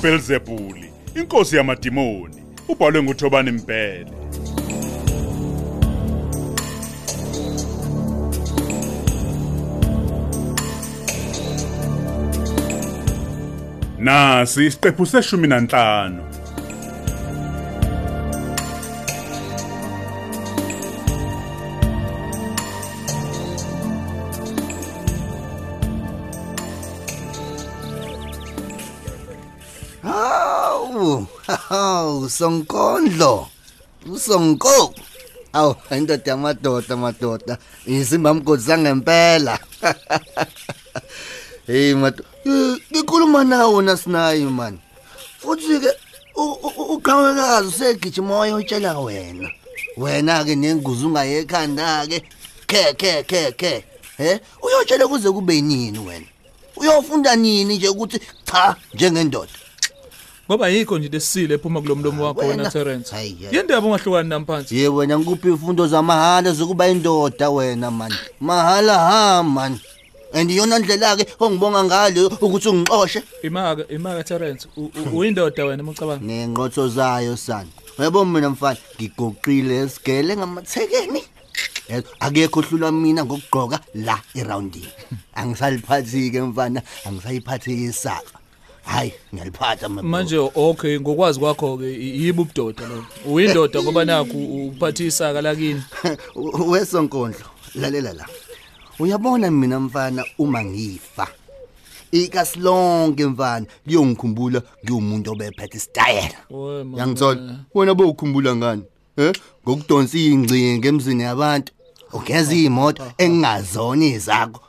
uBelzebuli inkosi yamadimoni ubhalwe nguThobani Mpele. Nasi isiqephu seshumi nanhlanu. Hawu, hawu, sonkondlo. Usonko. Awu, indoda yamadoda madoda. Izimba mgodi sangempela. Hey madoda, ngikhuluma nawe nasinayi man. Futhi ke uqhawekazi usegijima wayotshela wena. Wena ke nenguzu ungayekhanda ke. Ke ke ke ke. He? Uyotshela kuze kube nini wena? Uyofunda nini nje ukuthi cha njengendoda? Ngoba yikho nje lesile ephuma kulomlomo wakho wena Terence. Yendaba ungahlukani namphansi. Ye wena ngikuphi imfundo zamahala zokuba indoda wena man. Mahala ha man. And iyona ndlela ke ongibonga ngalo ukuthi ungixoshe. Imaka imaka Terence uyindoda wena ucabanga. Nenqotho zayo sana. Yebo mina mfana ngigoqile esigele ngamathekeni. Akekho hlula mina ngokugqoka la eroundini. Angisaliphathi ke mfana, angisayiphathi isaka. Hayi ngiyaliphatha manje okay ngokwazi kwakho ke yibo ubudoda lo uyindoda ngoba nakho uphatha isaka lakini wesonkondlo lalela la. Uyabona mina mfana uma ngifa ikasilonke mfana liyongikhumbula ngiwumuntu obephethe style yangithola wena bowukhumbula ngani? Eh ngokudonsa ingcinga emzini yabantu ugeza imoto engingazona izakho.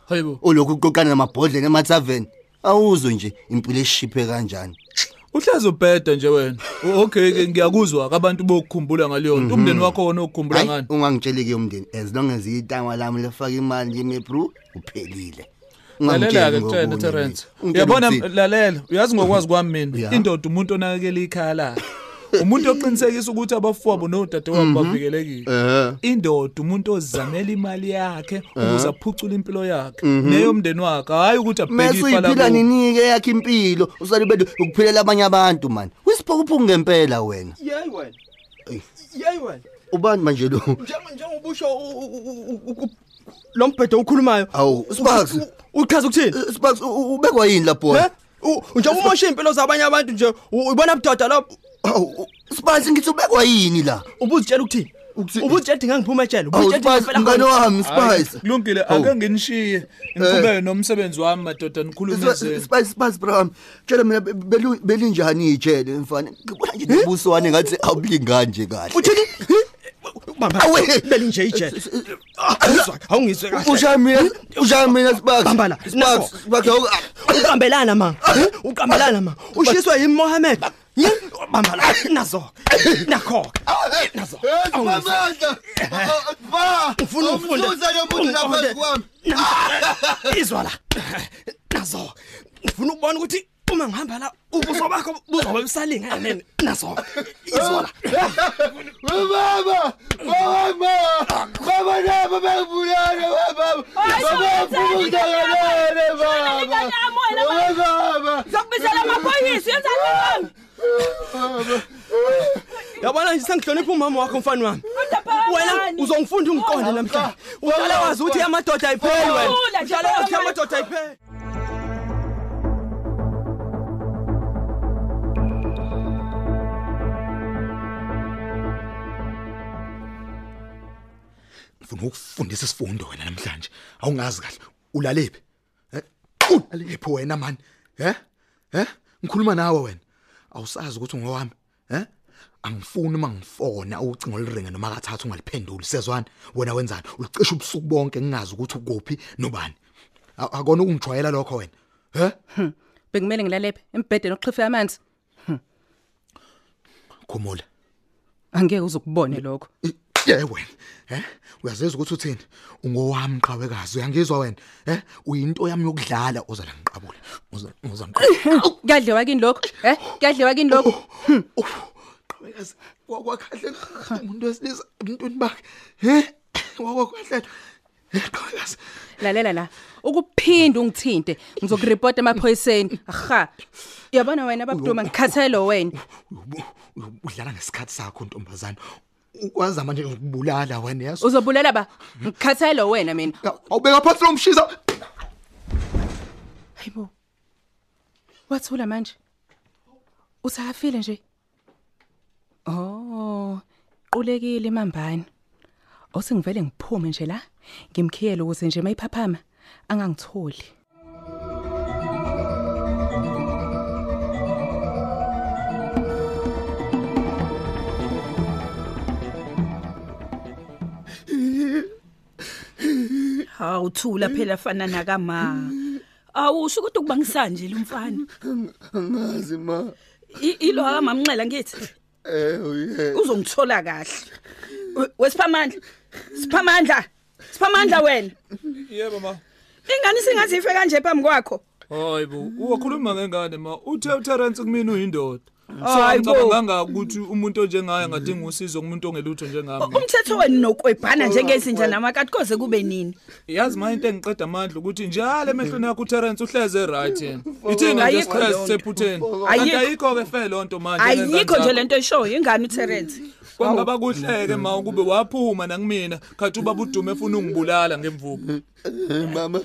Ulokhu uqoqana namabhodlela emathaveni. Awuzwe nje impilo eshiphe kanjani uhlaza ubheda nje wena. Okay ke ngiyakuzwa abantu bokukhumbula ngaleyo nto umndeni wakho wona ukukhumbula ngani? ungangitsheli ke umndeni as long as itama lami lefaka imali nje mebru uphelile. Lalela ke Tshena Terence. Uyabona lalela, uyazi ngokwazi kwami mina, indoda umuntu onakekela ikhaya lakhe. umuntu oqinisekisa ukuthi abafowabo nodadewabo Mhm. bavikelekile indoda umuntu ozamela imali yakhe ukuze aphucule impilo yakhe neyomndeni wakhe hayi ukuthi abheke ifa labo nini ke yakhe impilo usalibele ukuphilela abanye abantu man wisiphokuphuku ngempela wena Yey wena. Yey wena. ubani manje lo Njengoba usho lo mbhedo ukhulumayo. Awu, Sparks. Uchaza ukuthini? Sparks ubekwa yini lapho Eh? Njengoba umosha impilo zabanye abantu nje ubona budoda lapho. Awu, Sparks ngithi ubekwa yini la? Ubuzitshela ukuthini? Ubuzitshela ukuthi ngangiphuma etshela. Awu, Ubuzitshela Sparks, mngane wami Spice. kulungile ake nginishiye ngiqhubeke nomsebenzi wami madoda nikhulume zenu Spice Spice bro. Tshela mina be- belu- belinjani ijele mfana. Ngibona nje ubuswane ngathi awulingani nje kahle. Uthini? Bamba. Beli nje ijele. Awuzwa, awungizwe kahle. Ushaya mina, ushaya mina Sparks. Bamba la. Sparks, Sparks. awu- Uqambelana ma. Uqambelana ma. Ushiswa yimi Mohammed. Ye? Bamba la. Nazo. Nakho. Nazo. Amandla. Ba. Ufuna ufunda. Umsusa lo muntu lapha phezu kwami. Izwa la. Nazo. Ufuna ukubona ukuthi uma ngihamba la ubuso bakho buzobe busalingane nazo. Izwa la. Baba! Mama! Baba nabo bengibulala baba. Baba ufuna ukudangalele baba. Baba! Zokubizela amaphoyisa yenza njani? Yabona nje sengihlonipha umama wakho mfana wami. Wena uzongifunda ungiqonde namhlanje. Uhlala wazi ukuthi amadoda ayipheli wena. Uhlala wazi ukuthi amadoda ayipheli. ngifuna ukufundisa isifundo wena namhlanje. Awungazi kahle. Ulalephi eh ulaliphi wena man? Eh eh ngikhuluma nawe wena. Awusazi ukuthi ngowami eh angifuni uma ngifona ucingo liringe noma kathathu ungaliphenduli. Sezwana wena wenzani? Ulicisha ubusuku bonke ngingazi ukuthi ukuphi nobani. Akona ukungijwayela lokho wena eh Bekumele ngilalephe embhedeni oxhife amanzi. khumula Angeke uzukubone lokho. Ye wena eh uyazizwa ukuthi uthini ungowami qhawekazi uyangizwa wena eh uyinto yami yokudlala ozala ngiqabule uza uza Kuyadliwa kini lokho? Eh? Kuyadliwa kini lokho? qhawekazi wakwakhahle umuntu wesilisa emntwini bakhe eh wakwakhahle Qhakazi. lalela la ukuphinda ungithinte ngizokureport emaphoyiseni aha uyabona wena babuduma ngikhathelo wena Udlala ngesikhathi sakho ntombazana. Ukwazi manje ukubulala wena yazi. uzobulala ba? Ngikhathelo wena mina. Awubeka phansi lo mshisa. hayibo wathula manje. Usafile nje? Oh qulekile imambane osengivele ngiphume nje la? Ngimkhiyele ukuze nje mayiphaphama. Angangitholi. Hawuthula phela fana nakama. Awusho ukuthi ukubangisanje lo mfana. Angazi ma. I- Ilo akamamnxela ngithi Eh uye. uzongithola kahle. We- Wesiphamandla. Siphamandla. Siphamandla wena. Yebo ma. Ingane singathi ife kanje phambi kwakho. Hayibo, uwakhuluma ngengane ma. Uthe uTerence kumina uyindoda. Hayibo. Ngicabanga ukuthi umuntu onjengaye ngadinga usizo kumuntu ongelutho njengami. Umthetho wenu nokwebhana njengezinja namakati koze kube nini? Yazi ma into engiqeda amandla ukuthi njalo emehlweni yakho uTerence uhleze right yena. Ithina nje Ayikho stress leyo nto. sephutheni. Ayikho. Ayikho ke fe lonto manje. Ayikho nje lento eshoyo ingane uTerence. Kwangaba kuhleke ma ukube waphuma nakimina khathi ubaba udume efuna ungibulala ngemvubu. Mama.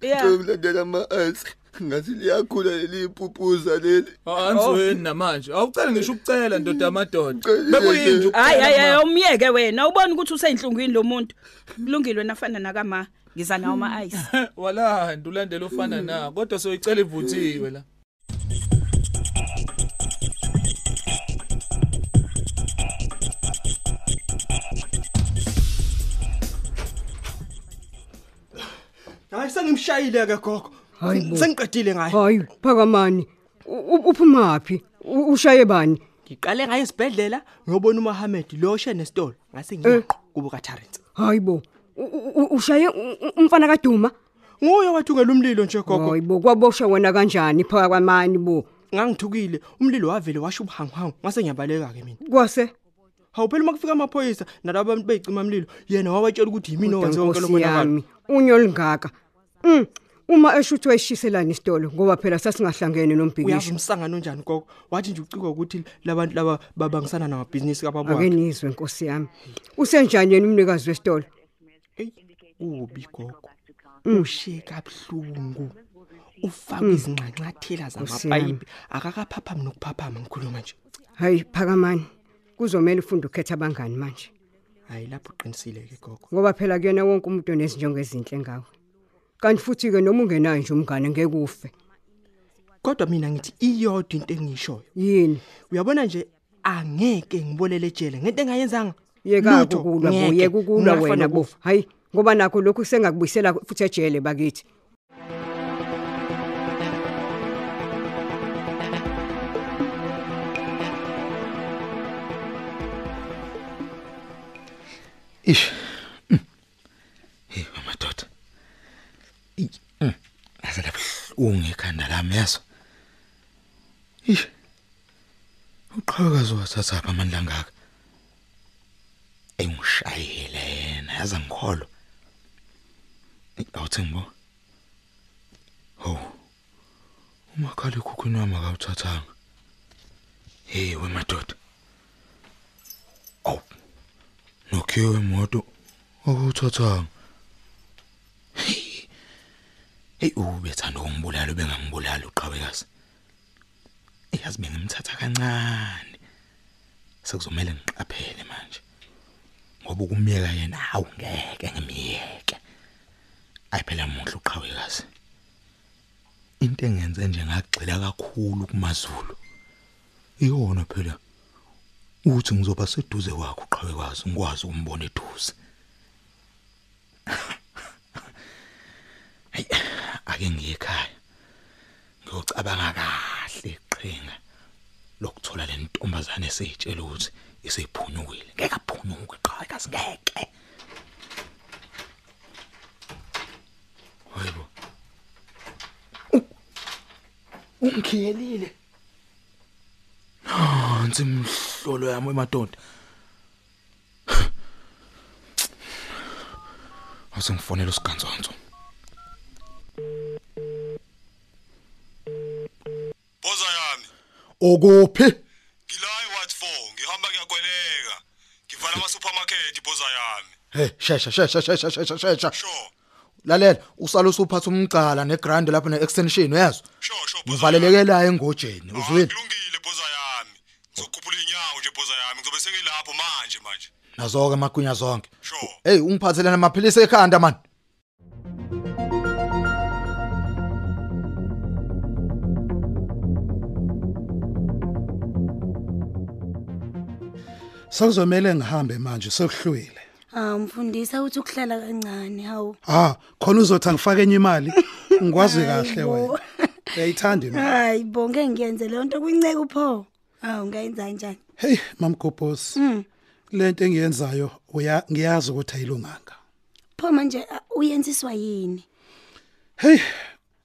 yeah. Ngicela ama ice. Ngathi liyakhula leli iphupuza leli. Anzweni namanje. Awucela ngisho ukucela ndoda amadoda. Bekuyinje Hayi hayi hayi umyeke wena ubona ukuthi useyinhlungwini lo muntu. Kulungile nafana nakama. Ngiza nawo ama ice. wala ndulandela ufana na kodwa soyicela ivuthiwe la. Hayi sengimshayile ke gogo. Hayibo. Sengiqedile ngaye. Hayi, phakamani. U- u- Uphumaphi? U- Ushaye bani? Ngiqale ngaye esibhedlela ngiyobona uMohammed lo oshe nesitolo. Ngase ngiyaqa kubo kaTarrant. Hayibo. U- u- Ushaye u- u- umfana kaDuma? Nguye wathungela umlilo nje gogo. Hayibo, kwabosha wena kanjani phakamani bo? Ngangithukile umlilo wavele washo ubuhanguhangu ngase ngiyabaleka ke mina. Kwase Hawuphela makufika amaphoyisa nalabo abantu beyicima umlilo yena wabatshela ukuthi yimina owenze wonke lo Nkosi monakalo. yami, unyo lingaka. Mm. Uma eshuthi wayishiselana isitolo ngoba phela sasingahlangene Uyazi nombhikisho. umsangano njani gogo? Wathi nje ucikwa ukuthi labantu laba babangisana namabhizinisi Ake kababona. nizwe Nkosi yami. Usenjani yena umnikazi wesitolo? Ey, ubi gogo. Mm. Usheka abhlungu. Ufaka izinxanxathela Nkosi yami. zamapayipi akakaphaphami nokuphaphama ngikhuluma nje. Hayi phakamani. Kuzomela ufunde ukhetha abangani manje. Hayi lapho uqinisile ke gogo. ngoba phela kuyena wonke umuntu onezinjongo ezinhle ngawe kanti futhi ke noma ungenayo nje umngane ngeke ufe Kodwa mina ngithi iyodwa into engishoyo. yini Uyabona nje angeke ngibolele ejele ngento engayenzanga. yeka Lutho, ukulwa bo ngeke. yeka ukulwa Ngingafana wena bo kufa. hayi ngoba nakho lokhu sengakubuyisela futhi ejele bakithi Ish. Mm. Hey madoda. Mm. Azala buhlungu ekhanda lami yazo. Ish. Uqhakazo wathatha apha amandla ngaka. Engishayele yena yaza ngikholwa. Awuthi ngibo. Ho. Umakhala ekhukhwini wami akawuthathanga. Hey we madoda. Aw. Nokhiwe imoto akuthathanga. Hey ubethanda ukungibulala ubengangibulala uqhawekazi. Eyazi bengimthatha kancane. Sekuzomela ngiqaphele manje. Ngoba ukumyeka yena awungeke ngimiyeke. Ayiphela muhle uqhawekazi. Into engenze nje ngagxila kakhulu kumaZulu. Iyona phela uthi ngizoba seduze kwakho uqhawekazi ngikwazi ukumbona eduze ake ngiye ekhaya ngiyocabanga kahle iqhinga lokuthola le ntombazane eseyitshela ukuthi isephunyukile ngeke aphunyuke qhawekazi ngeke Hayibo Ungikhiyelile Nansi imhlolo yami emadoda. Asengifonela usiganzonzo. Boza yami, Okuphi? ngila eWhat 4, ngihamba ngiyakweleka. Ngivala ama supermarket boza yami. Hey, shesha shesha shesha shesha shesha. Sure. Lalela, usala usuphatha umgcala negrand lapha neextension uyazwa? Sure, sure boza. Uvaleleke la engojeni, uzwini? Kulungile boza yami. Ngizokhuphula inyawo nje boza yami. Ngizobe sengilapho manje manje. Nazo ke magunya zonke. Sure. Hey, ungiphathelana amaphilisi ekhanda man. Sekuzomela ngihambe manje sekuhlwile. Ah mfundisa uthi ukuhlala kancane hawu. Ah, khona uzothi angifake enye imali. Ngikwazi kahle wena. Uyayithanda mina. Hayi bonke ngiyenze le nto kwinceke upho. Hawu ngayenza kanjani? Hey, mamgobhosi. Mm. Lento engiyenzayo uya ngiyazi ukuthi ayilunganga. Pho manje ah, uyenziswa yini? Hey,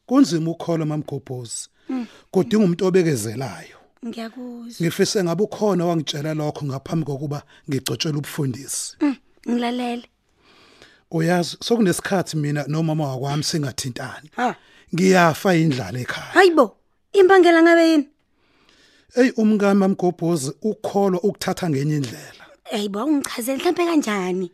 kunzima ukukholwa mamgobhosi. Mm. Kodinga umuntu obekezelayo. Ngiyakuzwa. Ngifise ngabe ukhona wangitshela lokho ngaphambi kokuba ngicotshele ubufundisi. Mm, Ngilalele. Uyazi sokunesikhathi mina nomama wakwami singathintani. Ngiyafa indlala ekhaya. Hayibo. Imbangela ngabe yini? Ey umngami mamgobhozi ukholwa ukuthatha ngenye indlela. Hayibo ungichazele mhlambe kanjani?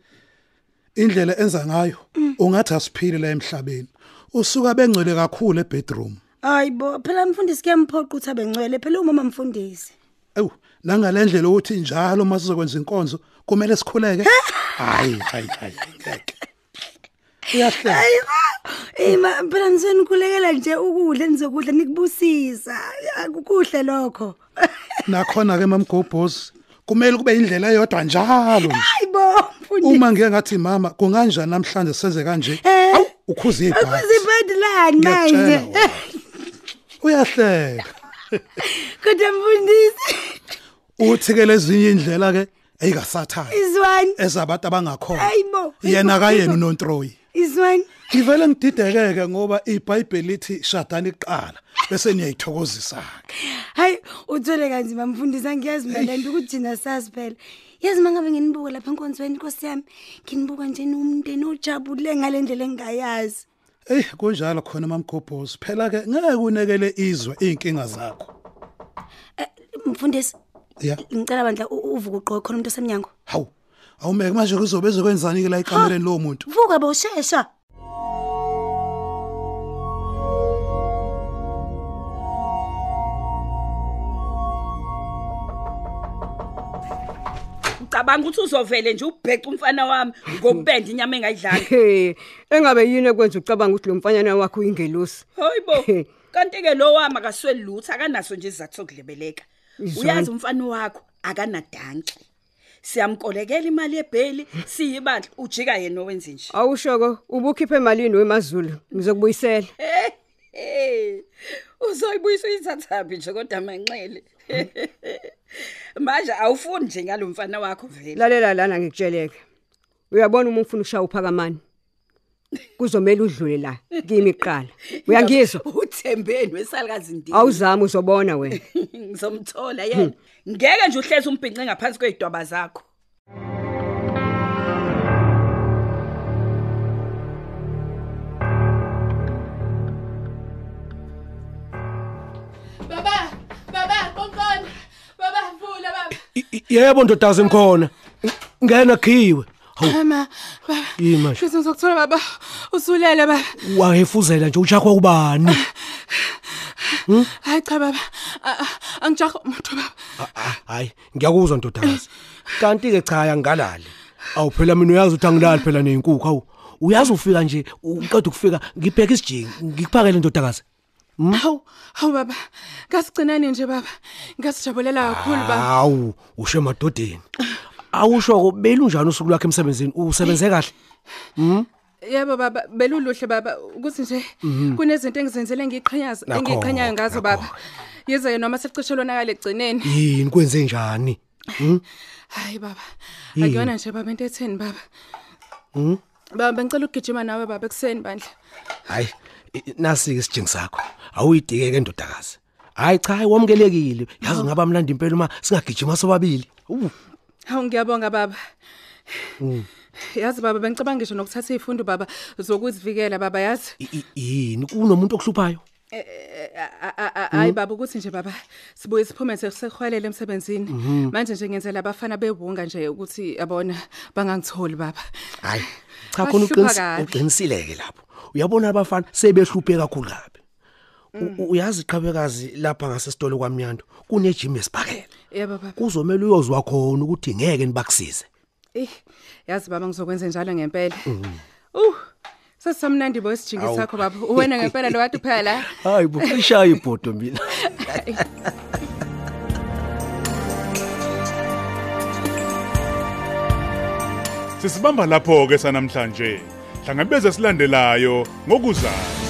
Indlela enza ngayo ungathi asiphile la emhlabeni. Usuka bengcwele kakhulu ebedroom. Hayibo phela mfundisi kuyemphoqa ukuthi abengcwele phela umama mfundisi. Ewu, nangalendlela ukuthi njalo masizokwenza inkonzo kumele sikhuleke. Hayi, hayi, hayi, ngeke. Uyahleka. Hayibo. Ima phela niseni khulekela nje ukudla nizokudla nikubusisa. Akukuhle lokho. Nakhona ke mamgobhozi kumele kube indlela eyodwa njalo nje. Hayibo mfundisi. Uma ngeke ngathi mama kunganjani namhlanje senze kanje? Eh. Awu, ukhuza ibhathi. Akuzi badlani Ngiyakutshela manje. Wena. Uyahleka. Kodwa mfundisi. Uthi ke lezinye indlela ke ayikasathaya. Izwani. Ezabantu abangakhona. Hayibo. Yena kayena uNontroyi. Izwani. Ngivele ngididekeke ngoba iBhayibheli lithi shadani iqala bese niyayithokozisa ke. Hayi uthole kanzima mfundisa ngiyazi mina lento ukuthi thina sazi phela. Yazi mangabe nginibuka lapha enkonzweni Nkosi yami, nginibuka nje nomndeni ojabule ngalendlela engayazi. Ey kunjalo khona mamgobhozi. Phela ke ngeke unekele izwe inkinga zakho. Mfundisi, Ya. ngicela bandla u- uvuka uqoqo khona umuntu osemnyango. Hawu. Awumeke manje kuzobe ezokwenzani ke la ekamereni lo muntu? Vuka boshesha. Ucabanga ukuthi uzovele nje ubheca umfana wami ngokubenda inyama engayidlala. He, engabe yini ekwenza ucabanga ukuthi lo mfanyana wakho uyingelosi? Hayibo. Kanti ke lo wami akasweli lutho akanaso nje izathu sokudlebeleka. Izwani. Uyazi umfana wakho akanadanki. Siyamkolekela imali yebheli siyibandla ujika yena owenza nje. Awushoko ubukhiphe emalini weMazulu ngizokubuyisela. Eh. Uzoyibuyisa uyithathaphi nje kodwa manxele. Manje awufuni nje ngalo mfana wakho vele. Lalela lana ngikutsheleke. Uyabona uma ufuna ushaya uphakamani. Kuzomela udlule la kimi iqala. Uyangizwa? Uthembeni wesalukazi ndini. Awuzami uzobona wena. Ngizomthola yena. Ngeke nje uhleze umbhinqe ngaphansi kwezidwaba zakho. Yebo ndodakazi ngikhona. Ngena khiwe. Hawu Mama, baba. yini manje? Shithi ngizokuthola baba. Usulele baba. Wahefuzela nje ushakwa kubani? Hayi cha baba. A- a- Angijaha umuntu baba. Ah, Hayi, ngiyakuzwa ndodakazi. Kanti ke cha yangalali. Awu phela mina uyazi ukuthi angilali phela nezinkukhu awu. Uyazi ufika nje uqeda ukufika ngibheka isijingi ngikuphakele ndodakazi. Hawu, hawu baba. Ngasigcinani nje baba. Ngasijabulela kakhulu baba. Hawu, usho emadodeni. Awusho belunjani usuku lwakhe emsebenzini? Usebenze kahle? Mhm. Yebo baba, beluluhle baba ukuthi nje Mhm. kunezinto engizenzele ngiqhanyaza Nakho, engiqhanyayo ngazo baba. Yize noma sekucishelwa nakale egcineni. Yini kwenze njani? Mhm. Hayi baba. Yini? Akuyona nje baba into etheni baba. Mhm. Baba bengicela ukugijima nawe baba ekseni bandla. Hayi, i- nasi ke isijingi sakho. Awuyidike ndodakazi. Hayi cha, wamukelekile. Yazi ngaba mlandi impela uma singagijima sobabili. Uh. Hawu ngiyabonga baba. Mm. Yazi baba bengicabanga ngisho nokuthatha izifundo baba zokuzivikela baba yazi. I- i- yini kunomuntu okuhluphayo A- a- a- Hayi baba ukuthi nje baba sibuye siphume sekusekhwalele emsebenzini. Mhm. Manje nje ngenzela abafana bewunga nje ukuthi yabona bangangitholi baba. hayi cha khona Bahlupha uqinisi- kabi. uqinisileke lapho uyabona abafana sebehluphe kakhulu kabi U- u- uyazi iqhabekazi lapha ngasesitolo kwamnyando kune gym esibhakela Yebo baba. kuzomela uyozwa khona ukuthi ngeke nibakusize Eh yazi baba ngizokwenza njalo ngempela. Mhm. Uh sesamnandi bo isijingi Awu. sakho baba. Wena ngempela lo kade phela. hayi buqishaya ibhodo mina Sisibamba lapho ke sanamhlanje. Hlangabeze silandelayo ngokuzayo.